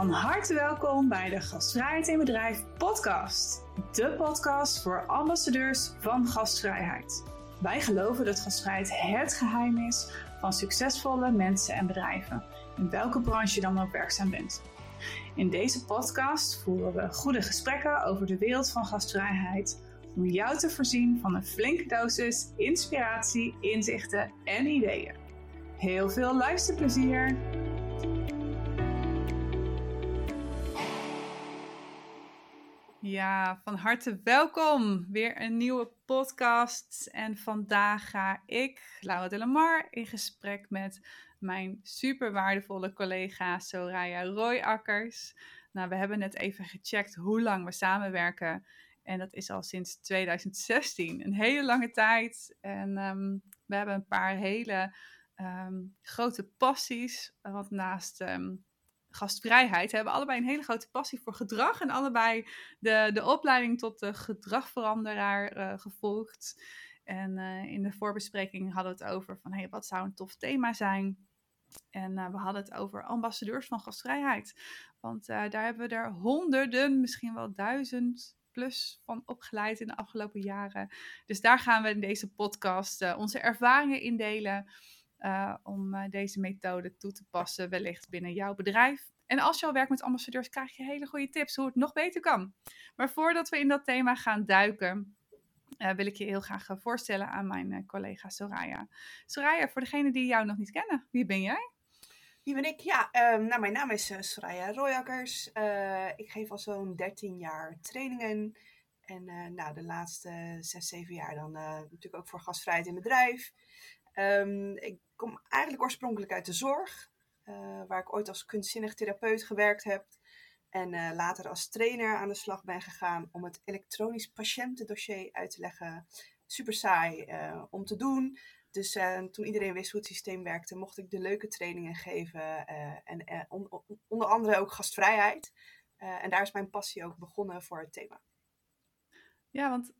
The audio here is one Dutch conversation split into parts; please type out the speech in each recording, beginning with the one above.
Van harte welkom bij de Gastvrijheid in Bedrijf podcast. De podcast voor ambassadeurs van gastvrijheid. Wij geloven dat gastvrijheid het geheim is van succesvolle mensen en bedrijven, in welke branche je dan ook werkzaam bent. In deze podcast voeren we goede gesprekken over de wereld van gastvrijheid om jou te voorzien van een flinke dosis inspiratie, inzichten en ideeën. Heel veel luisterplezier! Ja, van harte welkom. Weer een nieuwe podcast. En vandaag ga ik, Laura de Lamar, in gesprek met mijn super waardevolle collega Soraya Royakkers. Nou, we hebben net even gecheckt hoe lang we samenwerken. En dat is al sinds 2016. Een hele lange tijd. En ehm, we hebben een paar hele ehm, grote passies. Want naast ehm, gastvrijheid hebben allebei een hele grote passie voor gedrag. En allebei de, de opleiding tot de gedragveranderaar uh, gevolgd. En uh, in de voorbespreking hadden we het over van hey, wat zou een tof thema zijn. En uh, we hadden het over ambassadeurs van gastvrijheid. Want daar hebben we er honderden, misschien wel duizend plus van opgeleid in de afgelopen jaren. Dus daar gaan we in deze podcast onze ervaringen in delen. Uh, om uh, deze methode toe te passen, wellicht binnen jouw bedrijf. En als je al werkt met ambassadeurs, krijg je hele goede tips hoe het nog beter kan. Maar voordat we in dat thema gaan duiken, uh, wil ik je heel graag voorstellen aan mijn collega Soraya. Soraya, voor degenen die jou nog niet kennen, wie ben jij? Wie ben ik? Ja, um, nou, mijn naam is Soraya Royakkers. ik geef al zo'n 13 jaar trainingen. En nou, de laatste 6, 7 jaar dan natuurlijk ook voor gastvrijheid in bedrijf. Um, ik kom eigenlijk oorspronkelijk uit de zorg, uh, waar ik ooit als kunstzinnig therapeut gewerkt heb. En uh, later als trainer aan de slag ben gegaan om het elektronisch patiëntendossier uit te leggen. Super saai uh, om te doen. Dus toen iedereen wist hoe het systeem werkte, mocht ik de leuke trainingen geven. en on onder andere ook gastvrijheid. en daar is mijn passie ook begonnen voor het thema. Ja, want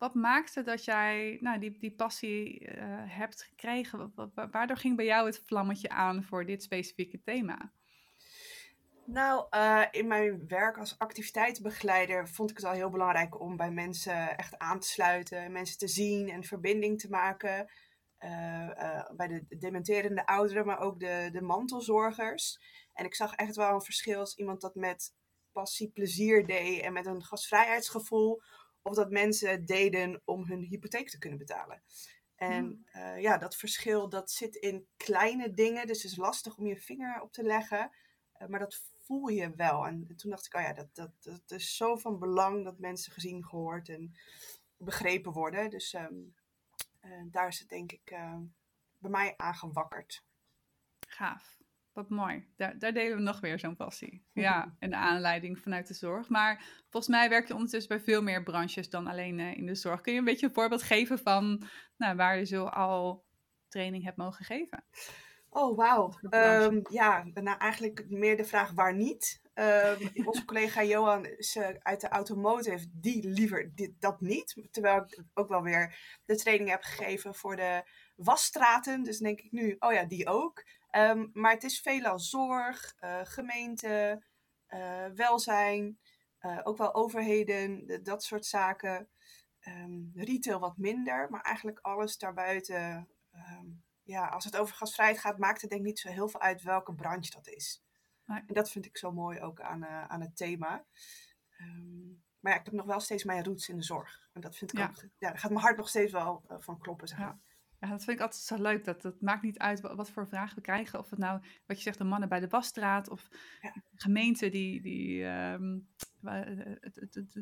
wat maakte dat jij nou, die, die passie uh, hebt gekregen? Waardoor ging bij jou het vlammetje aan voor dit specifieke thema? Nou, uh, in mijn werk als activiteitsbegeleider vond ik het al heel belangrijk om bij mensen echt aan te sluiten, mensen te zien en verbinding te maken. Uh, bij de dementerende ouderen, maar ook de, de mantelzorgers. En ik zag echt wel een verschil als iemand dat met passie, plezier deed en met een gastvrijheidsgevoel of dat mensen deden om hun hypotheek te kunnen betalen. En uh, ja, dat verschil dat zit in kleine dingen, dus het is lastig om je vinger op te leggen, uh, maar dat voel je wel. En toen dacht ik, oh ja, dat, dat, dat is zo van belang dat mensen gezien, gehoord en begrepen worden. Dus um, uh, daar is het denk ik bij mij aangewakkerd. Gaaf. Wat mooi. Daar, daar delen we nog weer zo'n passie. Ja, en de aanleiding vanuit de zorg. Maar volgens mij werk je ondertussen bij veel meer branches dan alleen uh, in de zorg. Kun je een beetje een voorbeeld geven van nou, waar je zo al training hebt mogen geven? Oh, wauw. Um, ja, nou eigenlijk meer de vraag waar niet. Um, onze collega Johan is uh, uit de automotive, die liever dit, dat niet. Terwijl ik ook wel weer de training heb gegeven voor de wasstraten. Dus denk ik nu, oh ja, die ook. Um, maar het is veelal zorg, uh, gemeente, uh, welzijn, uh, ook wel overheden, de, dat soort zaken. Um, retail wat minder, maar eigenlijk alles daarbuiten. Um, ja, als het over gasvrijheid gaat, maakt het denk ik niet zo heel veel uit welke branche dat is. En dat vind ik zo mooi ook aan, aan het thema. maar ja, ik heb nog wel steeds mijn roots in de zorg. En dat vind ik ja. ook, ja, daar gaat mijn hart nog steeds wel van kloppen. Zeg maar. ja. Ja, dat vind ik altijd zo leuk. Dat het maakt niet uit wat, voor vragen we krijgen. Of het nou, wat je zegt, de mannen bij de wasstraat. Of ja. gemeenten die, die um,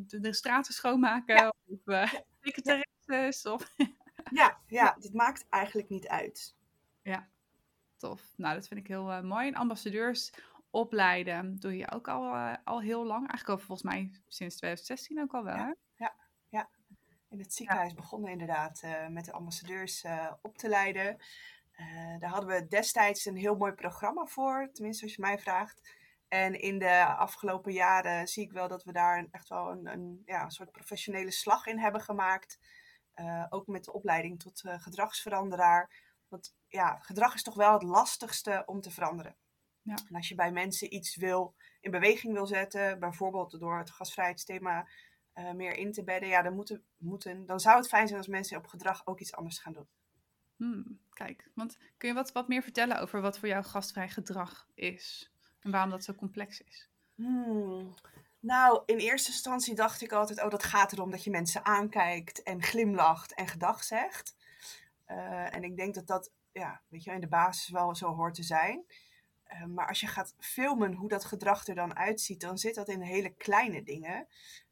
de straten schoonmaken. Ja. Of uh, secretaresses. Of, ja, ja, het maakt eigenlijk niet uit. Ja, tof. Nou, dat vind ik heel uh, mooi. En ambassadeurs opleiden doe je ook al, uh, al heel lang. Eigenlijk al volgens mij sinds 2016 ook al wel. Ja in het ziekenhuis ja. begonnen inderdaad uh, met de ambassadeurs uh, op te leiden. Uh, daar hadden we destijds een heel mooi programma voor, tenminste als je mij vraagt. En in de afgelopen jaren zie ik wel dat we daar echt wel een, een, ja, een soort professionele slag in hebben gemaakt. ook met de opleiding tot gedragsveranderaar. Want ja, gedrag is toch wel het lastigste om te veranderen. Ja. En als je bij mensen iets wil, in beweging wil zetten, bijvoorbeeld door het gasvrijheidsthema uh, meer in te bedden, ja, dan, moeten, moeten, dan zou het fijn zijn als mensen op gedrag ook iets anders gaan doen. Hmm, kijk, want kun je wat, wat meer vertellen over wat voor jou gastvrij gedrag is en waarom dat zo complex is? Hmm. Nou, in eerste instantie dacht ik altijd, oh, dat gaat erom dat je mensen aankijkt en glimlacht en gedag zegt. Uh, en ik denk dat dat, ja, weet je, in de basis wel zo hoort te zijn. Uh, maar als je gaat filmen hoe dat gedrag er dan uitziet, dan zit dat in hele kleine dingen.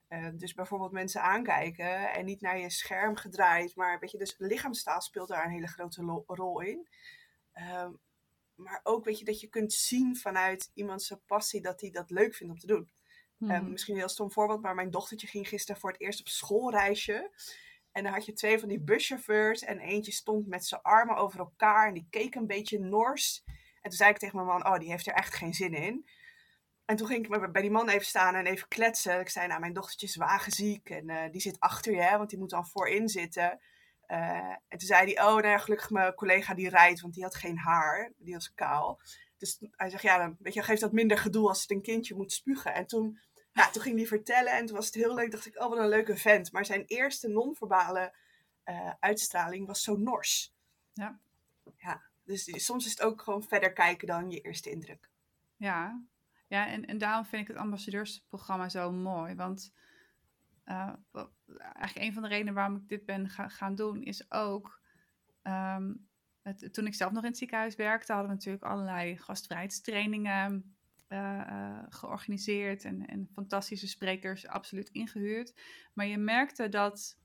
Uh, dus bijvoorbeeld mensen aankijken en niet naar je scherm gedraaid, maar weet je, dus lichaamstaal speelt daar een hele grote rol in. Ehm, maar ook weet je dat je kunt zien vanuit iemands passie dat hij dat leuk vindt om te doen. Mm. misschien een heel stom voorbeeld, maar mijn dochtertje ging gisteren voor het eerst op schoolreisje. En dan had je twee van die buschauffeurs en eentje stond met zijn armen over elkaar en die keek een beetje nors. En toen zei ik tegen mijn man, oh, die heeft er echt geen zin in. En toen ging ik bij die man even staan en even kletsen. Ik zei, nou, mijn dochtertje is wagenziek en uh, die zit achter je, hè, want die moet dan voorin zitten. Uh, en toen zei hij, oh, nou ja, gelukkig mijn collega die rijdt, want die had geen haar. Die was kaal. Dus hij zegt, ja, dan weet je, geeft dat minder gedoe als het een kindje moet spugen. En toen, ja, toen ging hij vertellen en toen was het heel leuk. dacht ik, oh, wat een leuke vent. Maar zijn eerste non-verbale uh, uitstraling was zo nors. Ja. Ja, dus soms is het ook gewoon verder kijken dan je eerste indruk. Ja, ja en, en daarom vind ik het ambassadeursprogramma zo mooi. Want uh, eigenlijk een van de redenen waarom ik dit ben ga, gaan doen is ook... Um, het, toen ik zelf nog in het ziekenhuis werkte, hadden we natuurlijk allerlei gastvrijheidstrainingen uh, georganiseerd en, en fantastische sprekers absoluut ingehuurd. Maar je merkte dat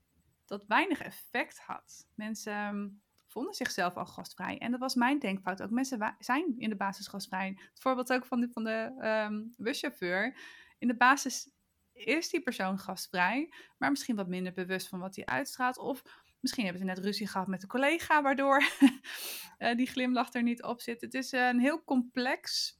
dat weinig effect had. Mensen ehm, vonden zichzelf al gastvrij. En dat was mijn denkfout ook. Mensen zijn in de basis gastvrij. Het voorbeeld ook van de, van de um, buschauffeur. In de basis is die persoon gastvrij, maar misschien wat minder bewust van wat hij uitstraalt. Of misschien hebben ze net ruzie gehad met een collega, waardoor uh, die glimlach er niet op zit. Het is een heel complex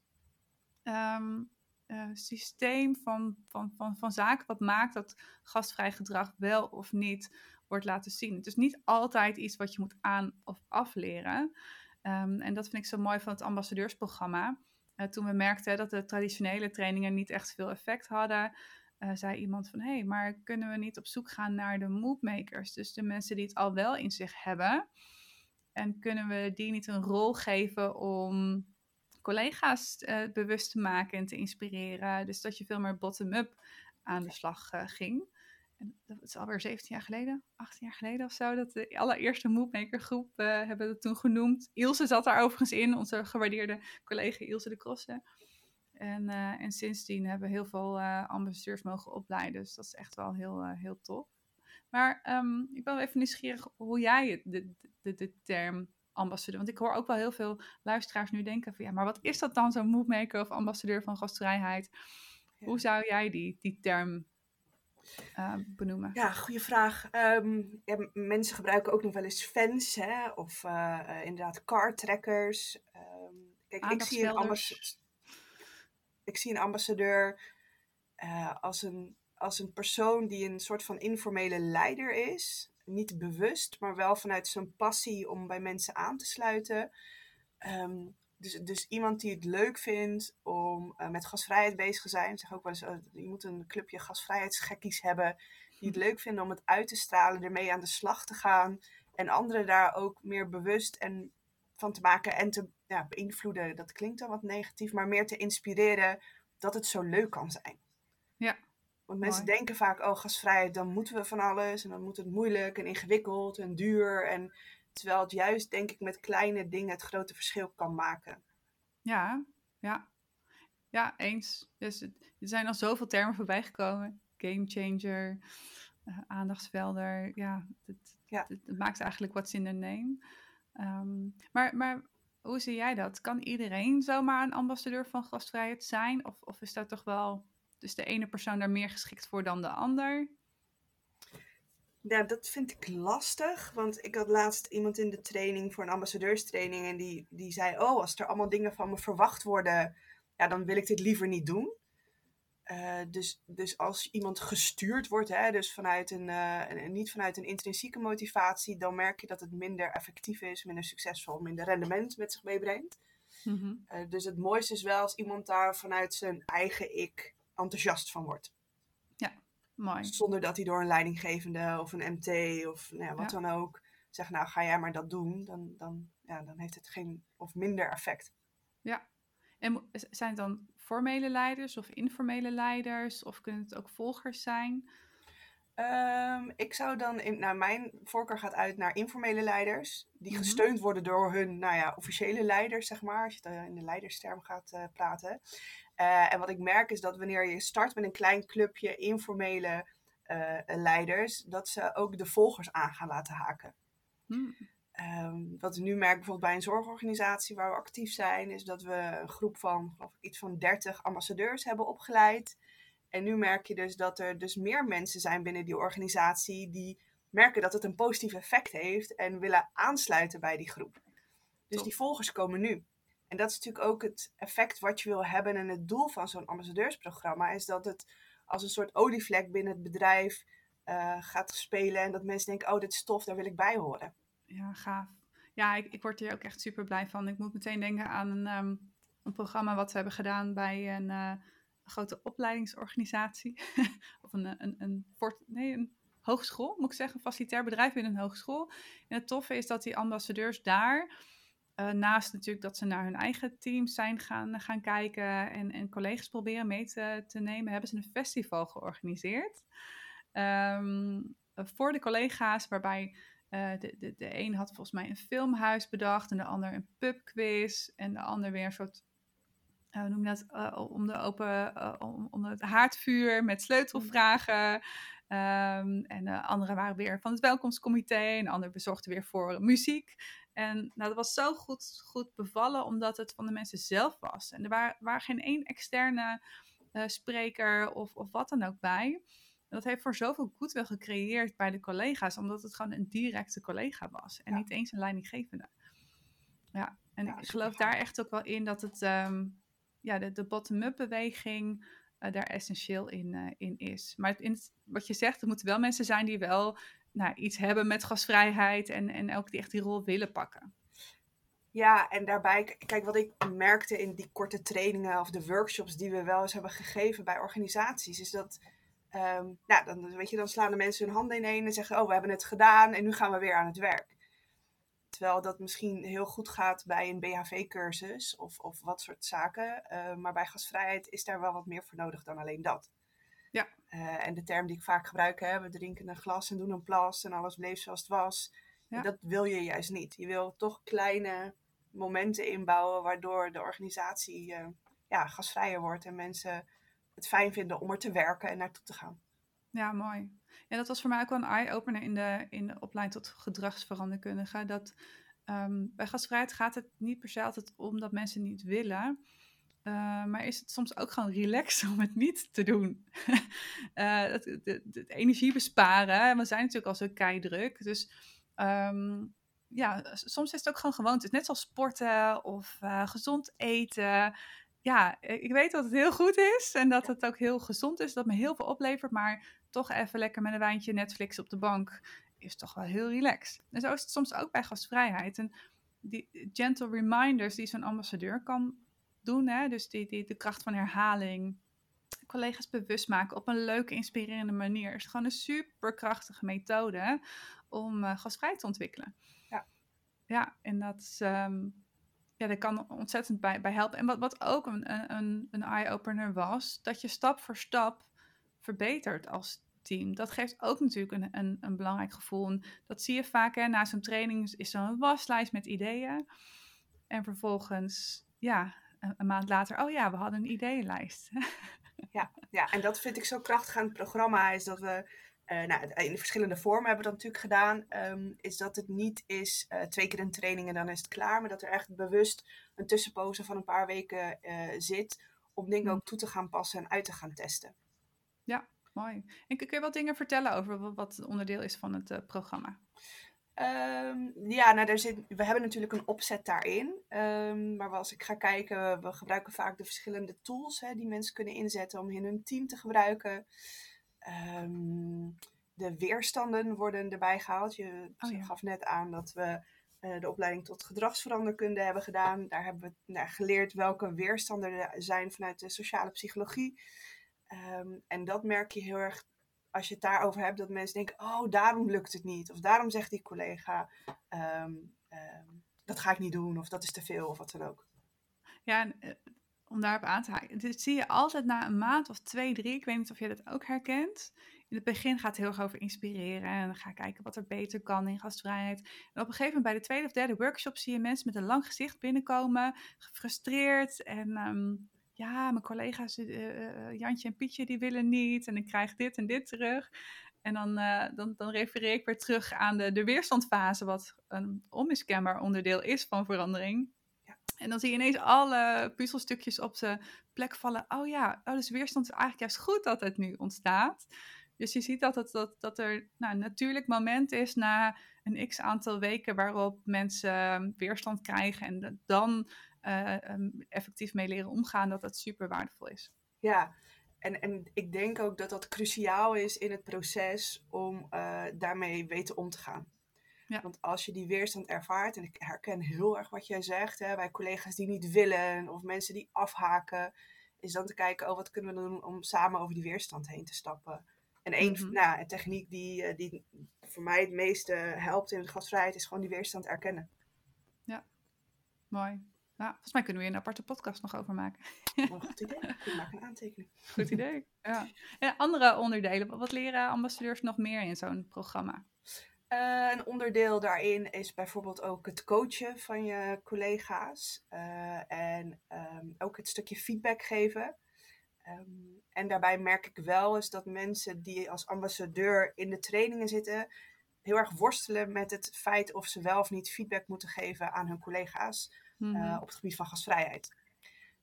um, uh, systeem van, van, van, van zaken wat maakt dat gastvrij gedrag wel of niet wordt laten zien. Het is niet altijd iets wat je moet aan- of afleren. Um, en dat vind ik zo mooi van het ambassadeursprogramma. Uh, toen we merkten dat de traditionele trainingen niet echt veel effect hadden, uh, zei iemand van, hé, hey, maar kunnen we niet op zoek gaan naar de moodmakers? Dus de mensen die het al wel in zich hebben. En kunnen we die niet een rol geven om collega's uh, bewust te maken en te inspireren? Dus dat je veel meer bottom-up aan de slag ging. En dat is alweer 17 jaar geleden, 18 jaar geleden of zo, dat de allereerste Moodmaker groep hebben we toen genoemd. Ilse zat daar overigens in, onze gewaardeerde collega Ilse de Crossen. En, uh, en sindsdien hebben we heel veel uh, ambassadeurs mogen opleiden. Dus dat is echt wel heel, heel tof. Maar um, ik ben wel even nieuwsgierig hoe jij de, de, de, term ambassadeur... Want ik hoor ook wel heel veel luisteraars nu denken van... Ja, maar wat is dat dan, zo'n moodmaker of ambassadeur van gastvrijheid? Ja. Hoe zou jij die, die term benoemen? Ja, goede vraag. Um, ja, mensen gebruiken ook nog wel eens fans, hè? Of inderdaad car trackers. Um, kijk, ik zie een ambassadeur ik zie een ambassadeur uh, als, een, als een persoon die een soort van informele leider is. Niet bewust, maar wel vanuit zijn passie om bij mensen aan te sluiten. Um, dus, dus iemand die het leuk vindt om uh, met gasvrijheid bezig te zijn. Ik zeg ook wel eens, uh, je moet een clubje gasvrijheidsgekkies hebben. Die het leuk vinden om het uit te stralen, ermee aan de slag te gaan. En anderen daar ook meer bewust en van te maken en te ja, beïnvloeden. Dat klinkt dan wat negatief, maar meer te inspireren dat het zo leuk kan zijn. Ja. Want mensen denken vaak, oh gasvrijheid, dan moeten we van alles en dan moet het moeilijk en ingewikkeld en duur. En terwijl het juist, denk ik, met kleine dingen het grote verschil kan maken. Ja, ja. Ja, eens. Dus er zijn al zoveel termen voorbij gekomen. Game changer, uh, aandachtsvelder. Ja, het, ja. Het, het, maakt eigenlijk wat in de name. Um, maar, maar hoe zie jij dat? Kan iedereen zomaar een ambassadeur van gastvrijheid zijn? Of, of is dat toch wel dus de ene persoon daar meer geschikt voor dan de ander? Ja, dat vind ik lastig. Want ik had laatst iemand in de training voor een ambassadeurstraining. En die, die zei: Oh, als er allemaal dingen van me verwacht worden, ja, dan wil ik dit liever niet doen. Uh, dus, dus als iemand gestuurd wordt, hè, dus vanuit een, uh, niet vanuit een intrinsieke motivatie, dan merk je dat het minder effectief is, minder succesvol, minder rendement met zich meebrengt. Mhm. Eh, dus het mooiste is wel als iemand daar vanuit zijn eigen ik enthousiast van wordt. Mooi. Zonder dat hij door een leidinggevende of een MT of nou ja, wat dan ook zegt, nou ga jij maar dat doen. Dan, dan, ja, dan heeft het geen of minder effect. Ja, en zijn het dan formele leiders of informele leiders? Of kunnen het ook volgers zijn? Ehm, ik zou dan, in, nou mijn voorkeur gaat uit naar informele leiders, die mhm. gesteund worden door hun, nou ja, officiële leiders, zeg maar, als je het in de leidersterm gaat uh, praten. Uh, en wat ik merk is dat wanneer je start met een klein clubje informele uh, leiders, dat ze ook de volgers aan gaan laten haken. Hmm. Um, wat we nu merken bijvoorbeeld bij een zorgorganisatie waar we actief zijn, is dat we een groep van ik, iets van 30 ambassadeurs hebben opgeleid. En nu merk je dus dat er dus meer mensen zijn binnen die organisatie die merken dat het een positief effect heeft en willen aansluiten bij die groep. Dus die volgers komen nu. En dat is natuurlijk ook het effect wat je wil hebben. En het doel van zo'n ambassadeursprogramma is dat het als een soort olievlek binnen het bedrijf uh, gaat spelen. En dat mensen denken, oh, dit is tof, daar wil ik bij horen. Ja, gaaf. Ja, ik, ik word hier ook echt super blij van. Ik moet meteen denken aan een, um, een programma wat we hebben gedaan bij een, uh, grote opleidingsorganisatie. of een, een, een, fort, nee, een hogeschool, moet ik zeggen. Een facilitair bedrijf in een hogeschool. En het toffe is dat die ambassadeurs daar... Uh, naast natuurlijk dat ze naar hun eigen teams zijn gaan, gaan kijken en, en collega's proberen mee te, te nemen, hebben ze een festival georganiseerd. Um, voor de collega's, waarbij uh, de, de, de een had volgens mij een filmhuis bedacht en de ander een pubquiz en de ander weer een soort, uh, hoe noem je dat, uh, om, de open, om, om, het haardvuur met sleutelvragen. Um, en de anderen waren weer van het welkomstcomité en de ander bezorgde weer voor muziek. En nou, dat was zo goed, goed bevallen omdat het van de mensen zelf was. En er waren, waren geen één externe spreker of, of wat dan ook bij dat heeft voor zoveel goodwill gecreëerd bij de collega's, omdat het gewoon een directe collega was en niet eens een leidinggevende. Ja, en ik geloof daar echt ook wel in dat het, ehm, ja, de, de bottom-up beweging daar essentieel in, uh, in is. Maar in wat je zegt, er moeten wel mensen zijn die wel nou, iets hebben met gasvrijheid en, en ook die echt die rol willen pakken. Ja, en daarbij, kijk, wat ik merkte in die korte trainingen of de workshops die we wel eens hebben gegeven bij organisaties, is dat Um, nou, dan, weet je, dan slaan de mensen hun handen ineen en zeggen: Oh, we hebben het gedaan en nu gaan we weer aan het werk. Terwijl dat misschien heel goed gaat bij een BHV-cursus of, of wat soort zaken. Uh, maar bij gasvrijheid is daar wel wat meer voor nodig dan alleen dat. Ja. Uh, en de term die ik vaak gebruik, hè, we drinken een glas en doen een plas en alles bleef zoals het was. Ja. Dat wil je juist niet. Je wil toch kleine momenten inbouwen waardoor de organisatie uh, ja, gasvrijer wordt en mensen het fijn vinden om er te werken en naartoe te gaan. Ja, mooi. Ja, dat was voor mij ook wel een eye-opener in de, in de opleiding tot gedragsveranderkundige. Dat um, bij gastvrijheid gaat het niet per se altijd om dat mensen niet willen. Uh, maar is het soms ook gewoon relaxed om het niet te doen. uh, het, het, energie besparen. We zijn natuurlijk al zo keidruk. Dus um, ja, soms is het ook gewoon gewoonte. Net zoals sporten of uh, gezond eten ja, ik weet dat het heel goed is en dat het ook heel gezond is, dat me heel veel oplevert, maar toch even lekker met een wijntje Netflix op de bank is toch wel heel relaxed. En zo is het soms ook bij gastvrijheid. En die gentle reminders die zo'n ambassadeur kan doen, hè, dus die, die, de kracht van herhaling, collega's bewust maken op een leuke, inspirerende manier, is gewoon een superkrachtige methode om uh, gasvrij te ontwikkelen. Ja, ja en dat is. Ehm, ja, daar kan ontzettend bij, bij helpen. En wat, wat ook een, een, een eye-opener was, dat je stap voor stap verbetert als team. Dat geeft ook natuurlijk een, een, een belangrijk gevoel. En dat zie je vaak, hè, na zo'n training is zo'n waslijst met ideeën. En vervolgens, ja, een, een, maand later, oh ja, we hadden een ideeënlijst. ja, ja, en dat vind ik zo krachtig aan het programma, is dat we uh, nou, in verschillende vormen hebben we dat natuurlijk gedaan, um, is dat het niet is uh, twee keer een training en dan is het klaar, maar dat er echt bewust een tussenpoze van een paar weken uh, zit om dingen mm. ook toe te gaan passen en uit te gaan testen. Ja, mooi. En kun je wat dingen vertellen over wat onderdeel is van het programma? Um, ja, nou, daar zit, we hebben natuurlijk een opzet daarin. Um, maar als ik ga kijken, we gebruiken vaak de verschillende tools hè, die mensen kunnen inzetten om in hun team te gebruiken. Um, de weerstanden worden erbij gehaald. Je oh, gaf net aan dat we uh, de opleiding tot gedragsveranderkunde hebben gedaan. Daar hebben we nou, geleerd welke weerstanden er zijn vanuit de sociale psychologie. Um, en dat merk je heel erg als je het daarover hebt, dat mensen denken: oh, daarom lukt het niet. Of daarom zegt die collega: um, um, dat ga ik niet doen, of dat is te veel, of wat dan ook. Ja, en, om daarop aan te haken. Dit zie je altijd na een maand of twee, drie. Ik weet niet of je dat ook herkent. In het begin gaat het heel erg over inspireren. En dan ga kijken wat er beter kan in gastvrijheid. En op een gegeven moment bij de tweede of derde workshop zie je mensen met een lang gezicht binnenkomen. Gefrustreerd. En ja, mijn collega's, uh, Jantje en Pietje, die willen niet. En ik krijg dit en dit terug. En dan, uh, dan, dan refereer ik weer terug aan de, de weerstandfase, wat een onmiskenbaar onderdeel is van verandering. En dan zie je ineens alle puzzelstukjes op zijn plek vallen. Oh ja, oh, dus weerstand is eigenlijk juist goed dat het nu ontstaat. Dus je ziet dat, het, dat, dat er nou, een natuurlijk moment is na een x aantal weken waarop mensen ehm, weerstand krijgen en dan um, effectief mee leren omgaan, dat dat super waardevol is. Ja, en, en ik denk ook dat dat cruciaal is in het proces om uh, daarmee weten om te gaan. Ja. Want als je die weerstand ervaart, en ik herken heel erg wat jij zegt, hè, bij collega's die niet willen of mensen die afhaken, is dan te kijken, oh, wat kunnen we doen om samen over die weerstand heen te stappen. En één mm nou, een techniek die, eh, die voor mij het meeste helpt in de gastvrijheid is gewoon die weerstand erkennen. Ja, mooi. Nou, volgens mij kunnen we hier een aparte podcast nog over maken. Oh, goed idee. Ik maak een aantekening. Goed idee. Ja. En andere onderdelen. Wat leren ambassadeurs nog meer in zo'n programma? Uh, een onderdeel daarin is bijvoorbeeld ook het coachen van je collega's. Uh, en um, ook het stukje feedback geven. Um, en daarbij merk ik wel eens dat mensen die als ambassadeur in de trainingen zitten, heel erg worstelen met het feit of ze wel of niet feedback moeten geven aan hun collega's mm -hmm. uh, op het gebied van gastvrijheid.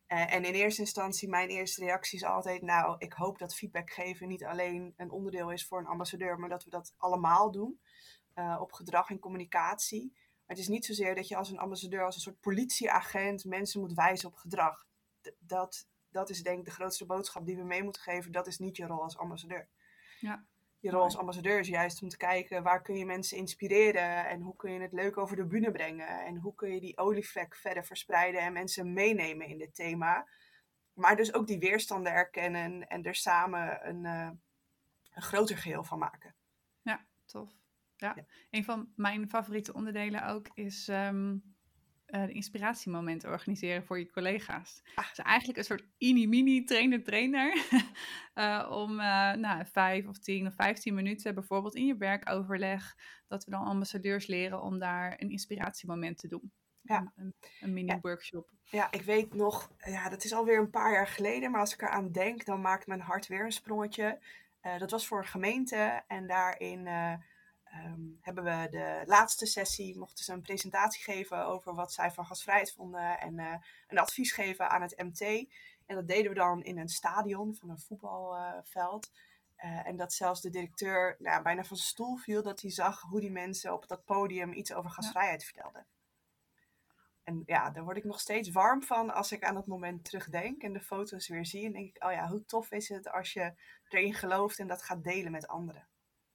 en in eerste instantie, mijn eerste reactie is altijd: Nou, ik hoop dat feedback geven niet alleen een onderdeel is voor een ambassadeur, maar dat we dat allemaal doen uh, op gedrag en communicatie. Maar het is niet zozeer dat je als een ambassadeur, als een soort politieagent, mensen moet wijzen op gedrag. D dat, dat is denk ik de grootste boodschap die we mee moeten geven. Dat is niet je rol als ambassadeur. Ja. Je rol als ambassadeur is juist om te kijken waar kun je mensen inspireren en hoe kun je het leuk over de bühne brengen en hoe kun je die olievlek verder verspreiden en mensen meenemen in dit thema. Maar dus ook die weerstanden erkennen en er samen een, uh, een groter geheel van maken. Ja, tof. Ja. een van mijn favoriete onderdelen ook is um, uh, de inspiratiemomenten organiseren voor je collega's. Ah. Dus eigenlijk een soort mini-mini trainer-trainer. uh, om uh, nou, vijf of tien of vijftien minuten bijvoorbeeld in je werkoverleg, dat we dan ambassadeurs leren om daar een inspiratiemoment te doen. Ja. Een, een mini-workshop. Ja. ja. ik weet nog, ja, dat is alweer een paar jaar geleden, maar als ik eraan denk, dan maakt mijn hart weer een sprongetje. dat was voor een gemeente en daarin um, hebben we de laatste sessie, mochten ze een presentatie geven over wat zij van gasvrijheid vonden en uh, een advies geven aan het MT. En dat deden we dan in een stadion van een voetbalveld. Uh, en dat zelfs de directeur nou, bijna van zijn stoel viel dat hij zag hoe die mensen op dat podium iets over gasvrijheid ja. vertelden. En ja, daar word ik nog steeds warm van als ik aan dat moment terugdenk en de foto's weer zie. En denk ik, oh ja, hoe tof is het als je erin gelooft en dat gaat delen met anderen.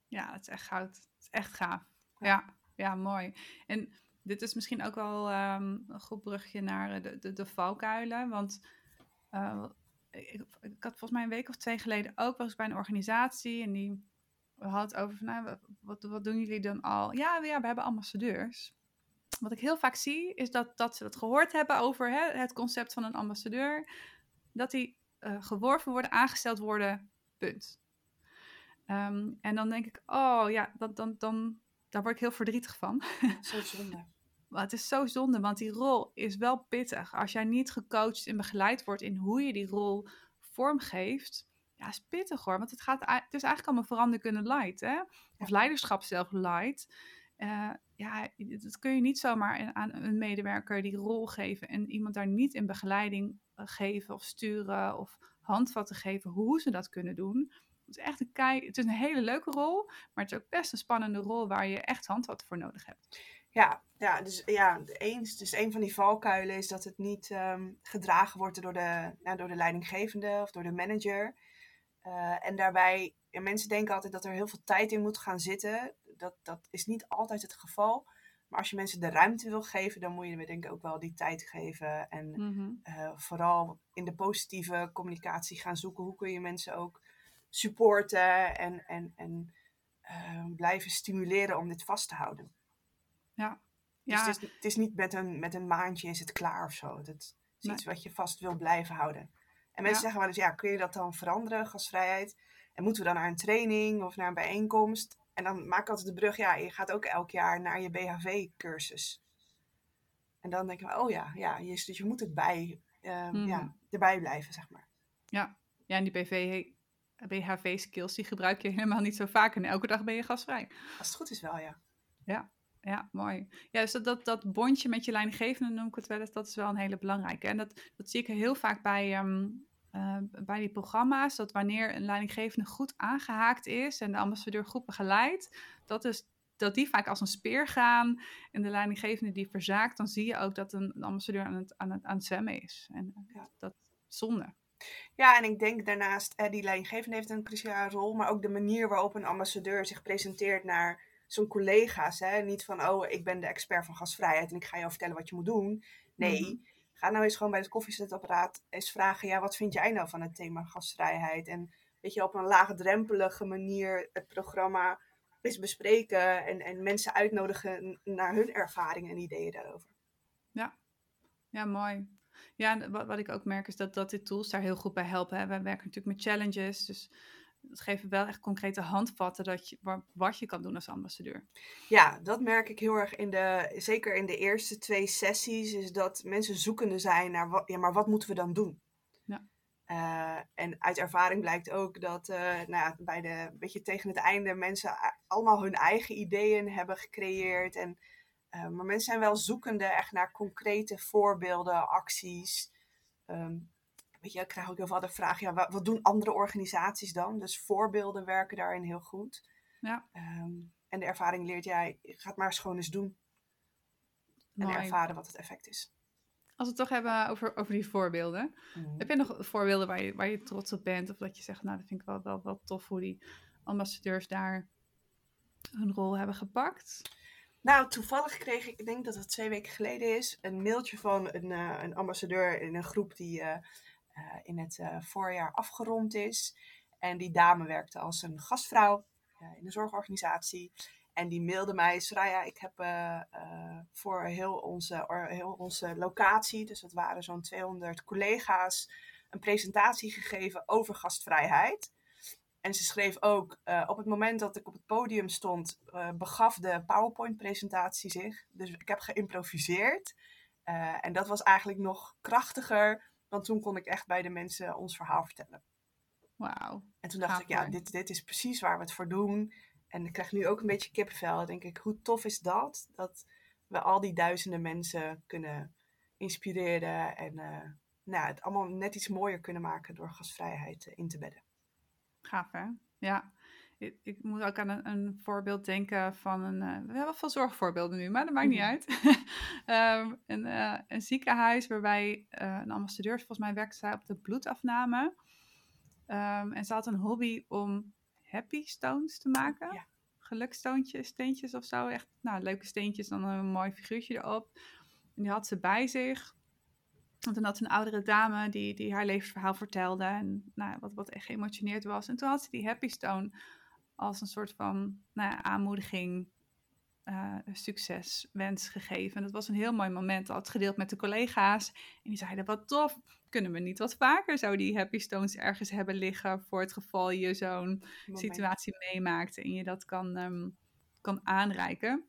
Ja, het is echt goud echt gaaf. Ja, ja, mooi. En dit is misschien ook wel um, een goed brugje naar eh, de, de, de valkuilen. Want uh, ik, ik, had volgens mij een week of twee geleden ook wel eens bij een organisatie. En die had het over van, nou, wat, wat doen jullie dan al? Ja, ja, we hebben ambassadeurs. Wat ik heel vaak zie, is dat, dat ze dat gehoord hebben over hè, het concept van een ambassadeur. Dat die uh, geworven worden, aangesteld worden, punt. Um, en dan denk ik, oh ja, dat, dan, dan, daar word ik heel verdrietig van. Zo zonde. maar het is zo zonde, want die rol is wel pittig. Als jij niet gecoacht en begeleid wordt in hoe je die rol vormgeeft, ja, is pittig hoor. Want het, gaat, het is eigenlijk allemaal veranderen kunnen light, hè? Of leiderschap zelf light. Uh, ja, dat kun je niet zomaar aan een medewerker die rol geven en iemand daar niet in begeleiding eh, geven of sturen of handvatten geven hoe ze dat kunnen doen. Het is echt een kei, het is een hele leuke rol, maar het is ook best een spannende rol waar je echt handvat voor nodig hebt. Ja, ja dus ja, eens, dus een van die valkuilen is dat het niet um, gedragen wordt door de, nou, door de leidinggevende of door de manager. Uh, en daarbij, ja, mensen denken altijd dat er heel veel tijd in moet gaan zitten. Dat, dat is niet altijd het geval. Maar als je mensen de ruimte wil geven, dan moet je me denk ik ook wel die tijd geven. En Mhm. eh, vooral in de positieve communicatie gaan zoeken. Hoe kun je mensen ook supporten en, en, en eh, blijven stimuleren om dit vast te houden. Ja. Dus Ja, het, is, het is niet met een, met een maandje is het klaar of zo. Dat is Nee. iets wat je vast wil blijven houden. En mensen Ja. zeggen wel eens, ja, kun je dat dan veranderen, gastvrijheid? En moeten we dan naar een training of naar een bijeenkomst? En dan maak ik altijd de brug, ja, je gaat ook elk jaar naar je BHV-cursus. En dan denk ik, oh ja, ja je, dus je moet het bij, ehm, Mhm. ja, erbij blijven, zeg maar. ja. ja, en die BV, BHV-skills, die gebruik je helemaal niet zo vaak. En elke dag ben je gastvrij. Als het goed is wel, ja. Ja, mooi. Ja, dus dat, dat, dat bondje met je leidinggevende noem ik het wel eens, dat is wel een hele belangrijke. En dat, dat zie ik heel vaak bij, ehm, eh, bij die programma's, dat wanneer een leidinggevende goed aangehaakt is en de ambassadeur goed begeleidt, dat, is, dat die vaak als een speer gaan en de leidinggevende die verzaakt, dan zie je ook dat een, ambassadeur aan het, aan, het, aan het zwemmen is. En Ja. dat is zonde. Ja, en ik denk daarnaast, eh, die leidinggevende heeft een cruciale rol, maar ook de manier waarop een ambassadeur zich presenteert naar zijn collega's. Hè? Niet van, oh, ik ben de expert van gasvrijheid en ik ga jou vertellen wat je moet doen. Nee, Mhm. ga nou eens gewoon bij het koffiezetapparaat eens vragen, ja, wat vind jij nou van het thema gasvrijheid? En weet je, op een laagdrempelige manier het programma eens bespreken en, en mensen uitnodigen naar hun ervaringen en ideeën daarover. Ja, mooi. Ja, wat, wat ik ook merk is dat, dat die tools daar heel goed bij helpen. Hè. We werken natuurlijk met challenges, dus dat geven wel echt concrete handvatten dat je, wa- wat je kan doen als ambassadeur. Ja, dat merk ik heel erg in de, zeker in de eerste twee sessies, is dat mensen zoekende zijn naar wat, ja, maar wat moeten we dan doen? Ja. Eh, en uit ervaring blijkt ook dat eh, nou ja, bij de, beetje tegen het einde mensen allemaal hun eigen ideeën hebben gecreëerd. En, maar mensen zijn wel zoekende echt naar concrete voorbeelden, acties. Ehm, weet je, ik krijg ook heel veel de vraag, ja, wat, wat doen andere organisaties dan? Dus voorbeelden werken daarin heel goed. Ja. Ehm, en de ervaring leert jij, ga het maar gewoon eens doen. En ervaren wat het effect is. Als we het toch hebben over, over die voorbeelden. Heb je nog voorbeelden waar je, waar je trots op bent? Of dat je zegt, nou, dat vind ik wel, wel, wel tof hoe die ambassadeurs daar hun rol hebben gepakt. Nou, toevallig kreeg ik, ik denk dat het twee weken geleden is, een mailtje van een, eh, een ambassadeur in een groep die eh, eh, in het voorjaar afgerond is. En die dame werkte als een gastvrouw in een zorgorganisatie. En die mailde mij, Soraya, ik heb voor heel onze, heel onze locatie, dus dat waren zo'n 200 collega's, een presentatie gegeven over gastvrijheid. En ze schreef ook, eh, op het moment dat ik op het podium stond, eh, begaf de PowerPoint-presentatie zich. Dus ik heb geïmproviseerd. Eh, en dat was eigenlijk nog krachtiger, want toen kon ik echt bij de mensen ons verhaal vertellen. Wauw. En toen dacht Gaaf ik, ja, dit, dit is precies waar we het voor doen. En ik krijg nu ook een beetje kippenvel. Dan denk ik, hoe tof is dat? Dat we al die duizenden mensen kunnen inspireren en nou, het allemaal net iets mooier kunnen maken door gasvrijheid in te bedden. Gaaf, hè? Ja. Ik, ik moet ook aan een, een voorbeeld denken van een... eh, we hebben wel veel zorgvoorbeelden nu, maar dat maakt niet Mhm. uit. Ehm, een, eh, een ziekenhuis waarbij eh, een ambassadeur, volgens mij werkte zij op de bloedafname. Ehm, en ze had een hobby om happy stones te maken. Ja. Gelukstoontjes, steentjes of zo. Echt nou, leuke steentjes, dan een mooi figuurtje erop. En die had ze bij zich. En toen had een oudere dame die, die haar levensverhaal vertelde. En nou, wat, wat echt geëmotioneerd was. En toen had ze die Happy Stone als een soort van nou ja, aanmoediging, eh succeswens gegeven. En dat was een heel mooi moment. Al het gedeeld met de collega's. En die zeiden, wat tof. Kunnen we niet wat vaker zo die Happy Stones ergens hebben liggen... voor het geval je zo'n situatie meemaakt en je dat kan, ehm, kan aanreiken.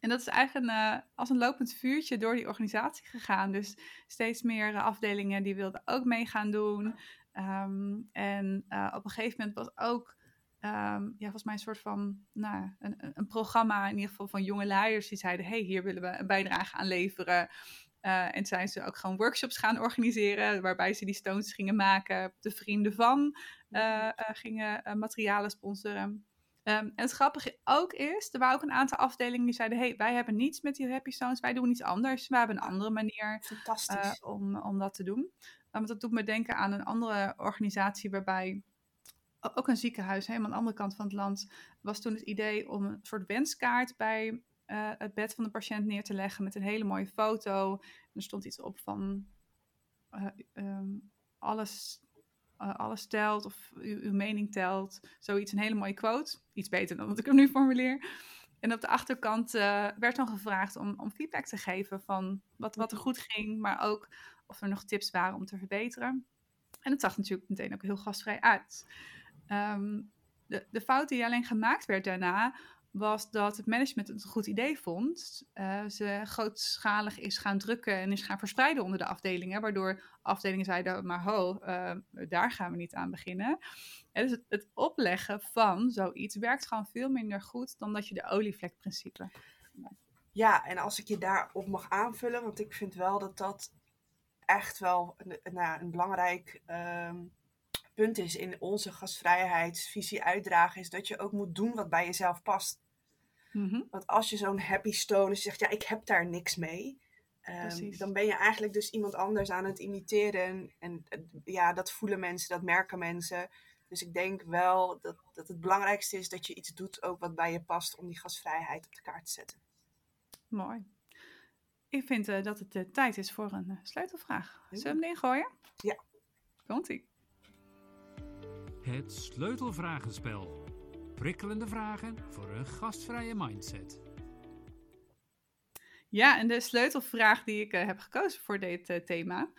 En dat is eigenlijk een, eh, als een lopend vuurtje door die organisatie gegaan. Dus steeds meer eh, afdelingen die wilden ook mee gaan doen. Ehm, en eh, op een gegeven moment was ook, ehm, ja, volgens mij een soort van, nou, een, een- programma in ieder geval van jonge leiders die zeiden, hey, hier willen we een bijdrage aan leveren. En zijn ze ook gewoon workshops gaan organiseren, waarbij ze die stones gingen maken. De vrienden van eh, gingen materialen sponsoren. Ehm, en het grappige ook is, er waren ook een aantal afdelingen die zeiden: hey, wij hebben niets met die Happy Stones, wij doen iets anders. We hebben een andere manier Fantastisch. eh, om, om dat te doen. Um, dat doet me denken aan een andere organisatie waarbij ook een ziekenhuis, helemaal aan de andere kant van het land, was toen het idee om een soort wenskaart bij eh, het bed van de patiënt neer te leggen met een hele mooie foto. er stond iets op van uh, um, alles, uh, alles telt of uw, mening telt. Zoiets, een hele mooie quote. Iets beter dan wat ik hem nu formuleer. En op de achterkant werd dan gevraagd om, om feedback te geven van wat, wat er goed ging, maar ook of er nog tips waren om te verbeteren. En het zag natuurlijk meteen ook heel gastvrij uit. Um, de, de fout die alleen gemaakt werd daarna, was dat het management het een goed idee vond. Uh, ze grootschalig is gaan drukken en is gaan verspreiden onder de afdelingen, waardoor afdelingen zeiden, maar ho, uh, daar gaan we niet aan beginnen. En dus het, opleggen van zoiets werkt gewoon veel minder goed dan dat je de olievlekprincipe. Ja, en als ik je daarop mag aanvullen, want ik vind wel dat dat echt wel een, nou, een belangrijk um, punt is in onze gastvrijheidsvisie uitdragen, is dat je ook moet doen wat bij jezelf past. Mm Want als je zo'n happy stone is, zegt ja, ik heb daar niks mee. Um, dan ben je eigenlijk dus iemand anders aan het imiteren. En ja, dat voelen mensen, dat merken mensen. Dus ik denk wel dat, dat het belangrijkste is dat je iets doet ook wat bij je past om die gastvrijheid op de kaart te zetten. Mooi. Ik vind uh, dat het uh, tijd is voor een uh, sleutelvraag. Zullen we hem erin gooien? Ja. Komt-ie. Het sleutelvragenspel. Prikkelende vragen voor een gastvrije mindset. Ja, en de sleutelvraag die ik uh, heb gekozen voor dit uh, thema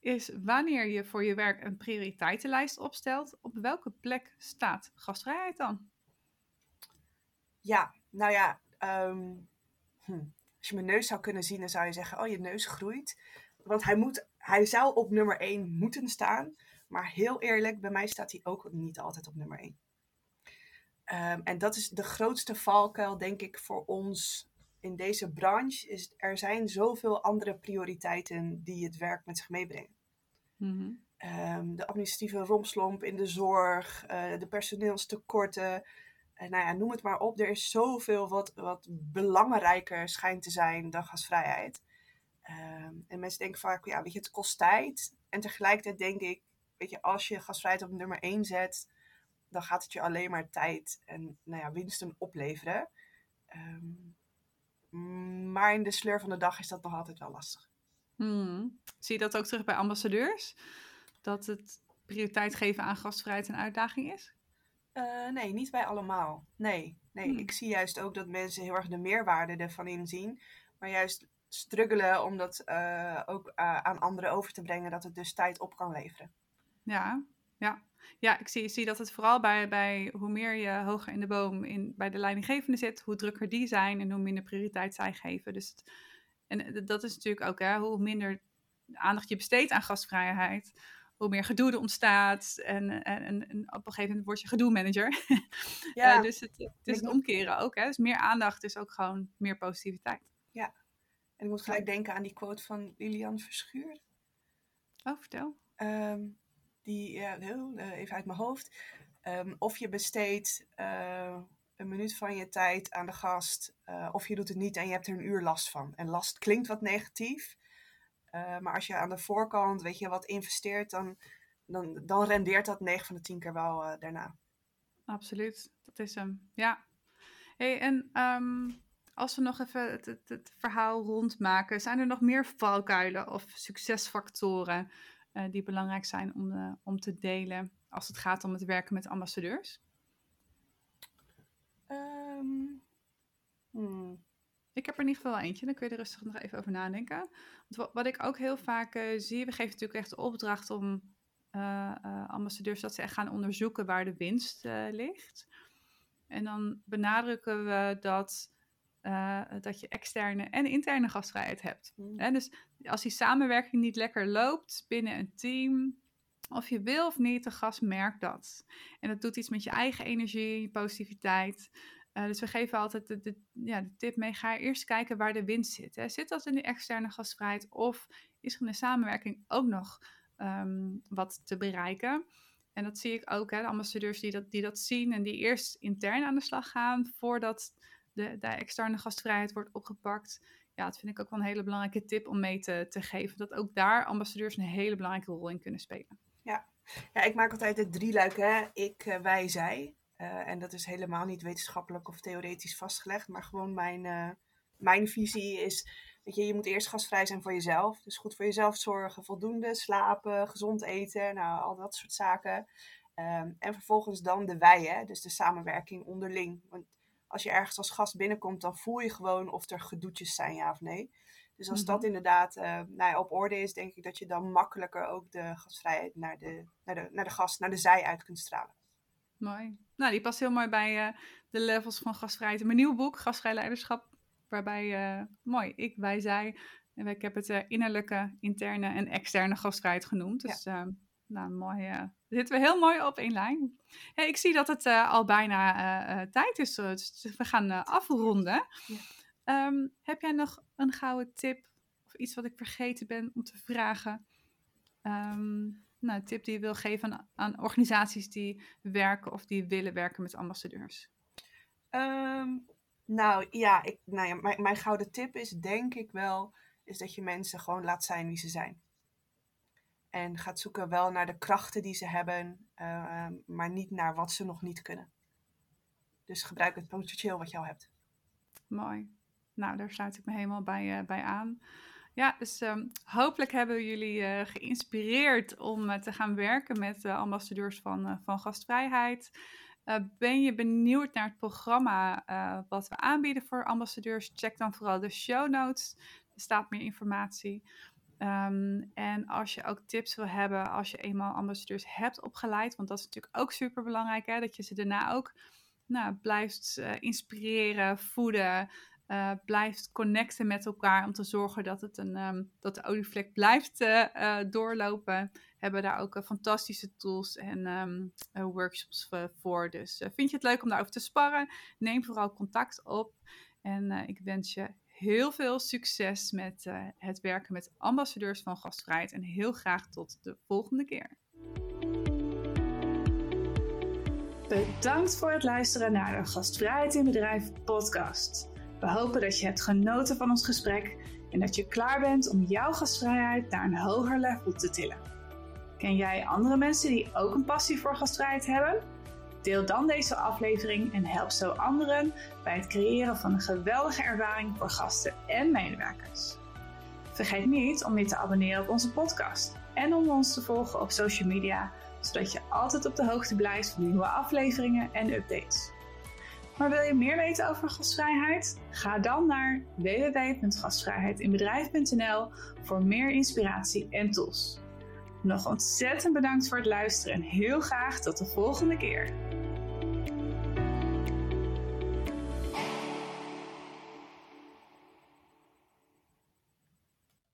is wanneer je voor je werk een prioriteitenlijst opstelt, op welke plek staat gastvrijheid dan? Ja, nou ja, um, hm. als je mijn neus zou kunnen zien, dan zou je zeggen, oh je neus groeit. Want hij, moet, hij zou op nummer 1 moeten staan. Maar heel eerlijk, bij mij staat hij ook niet altijd op nummer 1. Um, ehm, en dat is de grootste valkuil, denk ik, voor ons in deze branche. Is, er zijn zoveel andere prioriteiten die het werk met zich meebrengen. Mm um, de administratieve romslomp in de zorg, uh, de personeelstekorten. Uh, nou ja, noem het maar op. Er is zoveel wat, wat belangrijker schijnt te zijn dan gasvrijheid. Um, en mensen denken vaak, ja, weet je, het kost tijd. En tegelijkertijd denk ik, weet je, als je gasvrijheid op nummer 1 zet, dan gaat het je alleen maar tijd en nou ja, winsten opleveren. Um, maar in de sleur van de dag is dat nog altijd wel lastig. Hmm. Zie je dat ook terug bij ambassadeurs? Dat het prioriteit geven aan gastvrijheid een uitdaging is? Uh, nee, niet bij allemaal. Nee, nee. Hmm. ik zie juist ook dat mensen heel erg de meerwaarde ervan inzien. Maar juist struggelen om dat uh, ook uh, aan anderen over te brengen, dat het dus tijd op kan leveren. Ja, ja. Ja, ik zie, zie dat het vooral bij, bij hoe meer je hoger in de boom in, bij de leidinggevende zit, hoe drukker die zijn en hoe minder prioriteit zij geven. Dus het, en eh, dat is natuurlijk ook hè, hoe minder aandacht je besteedt aan gastvrijheid, hoe meer gedoe er ontstaat. En, en, en, op een gegeven moment word je gedoe-manager. Ja. uh, dus het, het is het omkeren ook. Hè? Dus meer aandacht is ook gewoon meer positiviteit. Ja, en ik moet gelijk denken aan die quote van Lilian Verschuur. Oh, vertel. Um, die, ja, eh, even uit mijn hoofd. Um, of je besteedt uh, een minuut van je tijd aan de gast, of je doet het niet en je hebt er een uur last van. En last klinkt wat negatief, maar als je aan de voorkant, weet je, wat investeert, dan, dan, dan rendeert dat 9 van de 10 keer wel daarna. Absoluut, dat is hem. Ja. Hey, en um, als we nog even het, het, het, verhaal rondmaken, zijn er nog meer valkuilen of succesfactoren uh, die belangrijk zijn om, uh, om te delen als het gaat om het werken met ambassadeurs? Um, hmm. Ik heb er in ieder geval eentje, dan kun je er rustig nog even over nadenken. Want wat ik ook heel vaak uh, zie, we geven natuurlijk echt de opdracht om ambassadeurs dat ze echt gaan onderzoeken waar de winst ligt. En dan benadrukken we dat uh, dat je externe en interne gastvrijheid hebt. Mm. dus als die samenwerking niet lekker loopt binnen een team, of je wil of niet, de gast merkt dat. En dat doet iets met je eigen energie, je positiviteit. Uh, dus we geven altijd de, de, ja, de tip mee: ga eerst kijken waar de winst zit. Hè. Zit dat in de externe gastvrijheid of is er in de samenwerking ook nog um, wat te bereiken? En dat zie ik ook, hè, de ambassadeurs die dat, die dat zien en die eerst intern aan de slag gaan voordat de, de externe gastvrijheid wordt opgepakt. Ja, dat vind ik ook wel een hele belangrijke tip om mee te, te geven. Dat ook daar ambassadeurs een hele belangrijke rol in kunnen spelen. Ja, ja ik maak altijd het drieluik, hè. Ik, uh, wij, zij. Uh, en dat is helemaal niet wetenschappelijk of theoretisch vastgelegd, maar gewoon mijn, uh, mijn visie is, weet je, je moet eerst gastvrij zijn voor jezelf. Dus goed voor jezelf zorgen, voldoende slapen, gezond eten, nou, al dat soort zaken. Ehm, en vervolgens dan de wij, hè, dus de samenwerking onderling. Want als je ergens als gast binnenkomt, dan voel je gewoon of er gedoetjes zijn, ja of nee. Dus als dat mhm. inderdaad uh, nou ja, op orde is, denk ik dat je dan makkelijker ook de gastvrijheid naar de, naar de, naar de gast, naar de zij uit kunt stralen. Mooi. Nou, die past heel mooi bij uh, de levels van gastvrijheid. Mijn nieuw boek, Gastvrij Leiderschap, waarbij, uh, mooi, ik, wij, zij. En ik heb het innerlijke, interne en externe gastvrijheid genoemd. Dus ja. Nou, mooi. Zitten we heel mooi op één lijn. ik zie dat het uh, al bijna uh, tijd is. Dus we gaan afronden. Ja. Um, heb jij nog een gouden tip of iets wat ik vergeten ben om te vragen? Um, nou, een tip die je wil geven aan, aan, organisaties die werken of die willen werken met ambassadeurs? Um, nou ja, ik, nou ja mijn, mijn gouden tip is denk ik wel is dat je mensen gewoon laat zijn wie ze zijn. En gaat zoeken wel naar de krachten die ze hebben, uh, maar niet naar wat ze nog niet kunnen. Dus gebruik het potentieel wat je hebt. Mooi. Nou, daar sluit ik me helemaal bij, uh, bij aan. Ja, dus um, hopelijk hebben jullie uh, geïnspireerd om te gaan werken met de ambassadeurs van, van gastvrijheid. ben je benieuwd naar het programma wat we aanbieden voor ambassadeurs? Check dan vooral de show notes. Er staat meer informatie. Um, en als je ook tips wil hebben als je eenmaal ambassadeurs hebt opgeleid, want dat is natuurlijk ook super belangrijk, hè, dat je ze daarna ook nou, blijft uh, inspireren, voeden, uh, blijft connecten met elkaar om te zorgen dat, het een, um, dat de olievlek blijft uh, doorlopen. Hebben daar ook fantastische tools en um, workshops voor. Dus vind je het leuk om daarover te sparren? Neem vooral contact op. En ik wens je heel veel succes met uh, het werken met ambassadeurs van gastvrijheid en heel graag tot de volgende keer. Bedankt voor het luisteren naar de Gastvrijheid in Bedrijf podcast. We hopen dat je hebt genoten van ons gesprek en dat je klaar bent om jouw gastvrijheid naar een hoger level te tillen. Ken jij andere mensen die ook een passie voor gastvrijheid hebben? Deel dan deze aflevering en help zo anderen bij het creëren van een geweldige ervaring voor gasten en medewerkers. Vergeet niet om je te abonneren op onze podcast en om ons te volgen op social media, zodat je altijd op de hoogte blijft van nieuwe afleveringen en updates. Maar wil je meer weten over gastvrijheid? Ga dan naar www.gastvrijheidinbedrijf.nl voor meer inspiratie en tools. Nog ontzettend bedankt voor het luisteren en heel graag tot de volgende keer.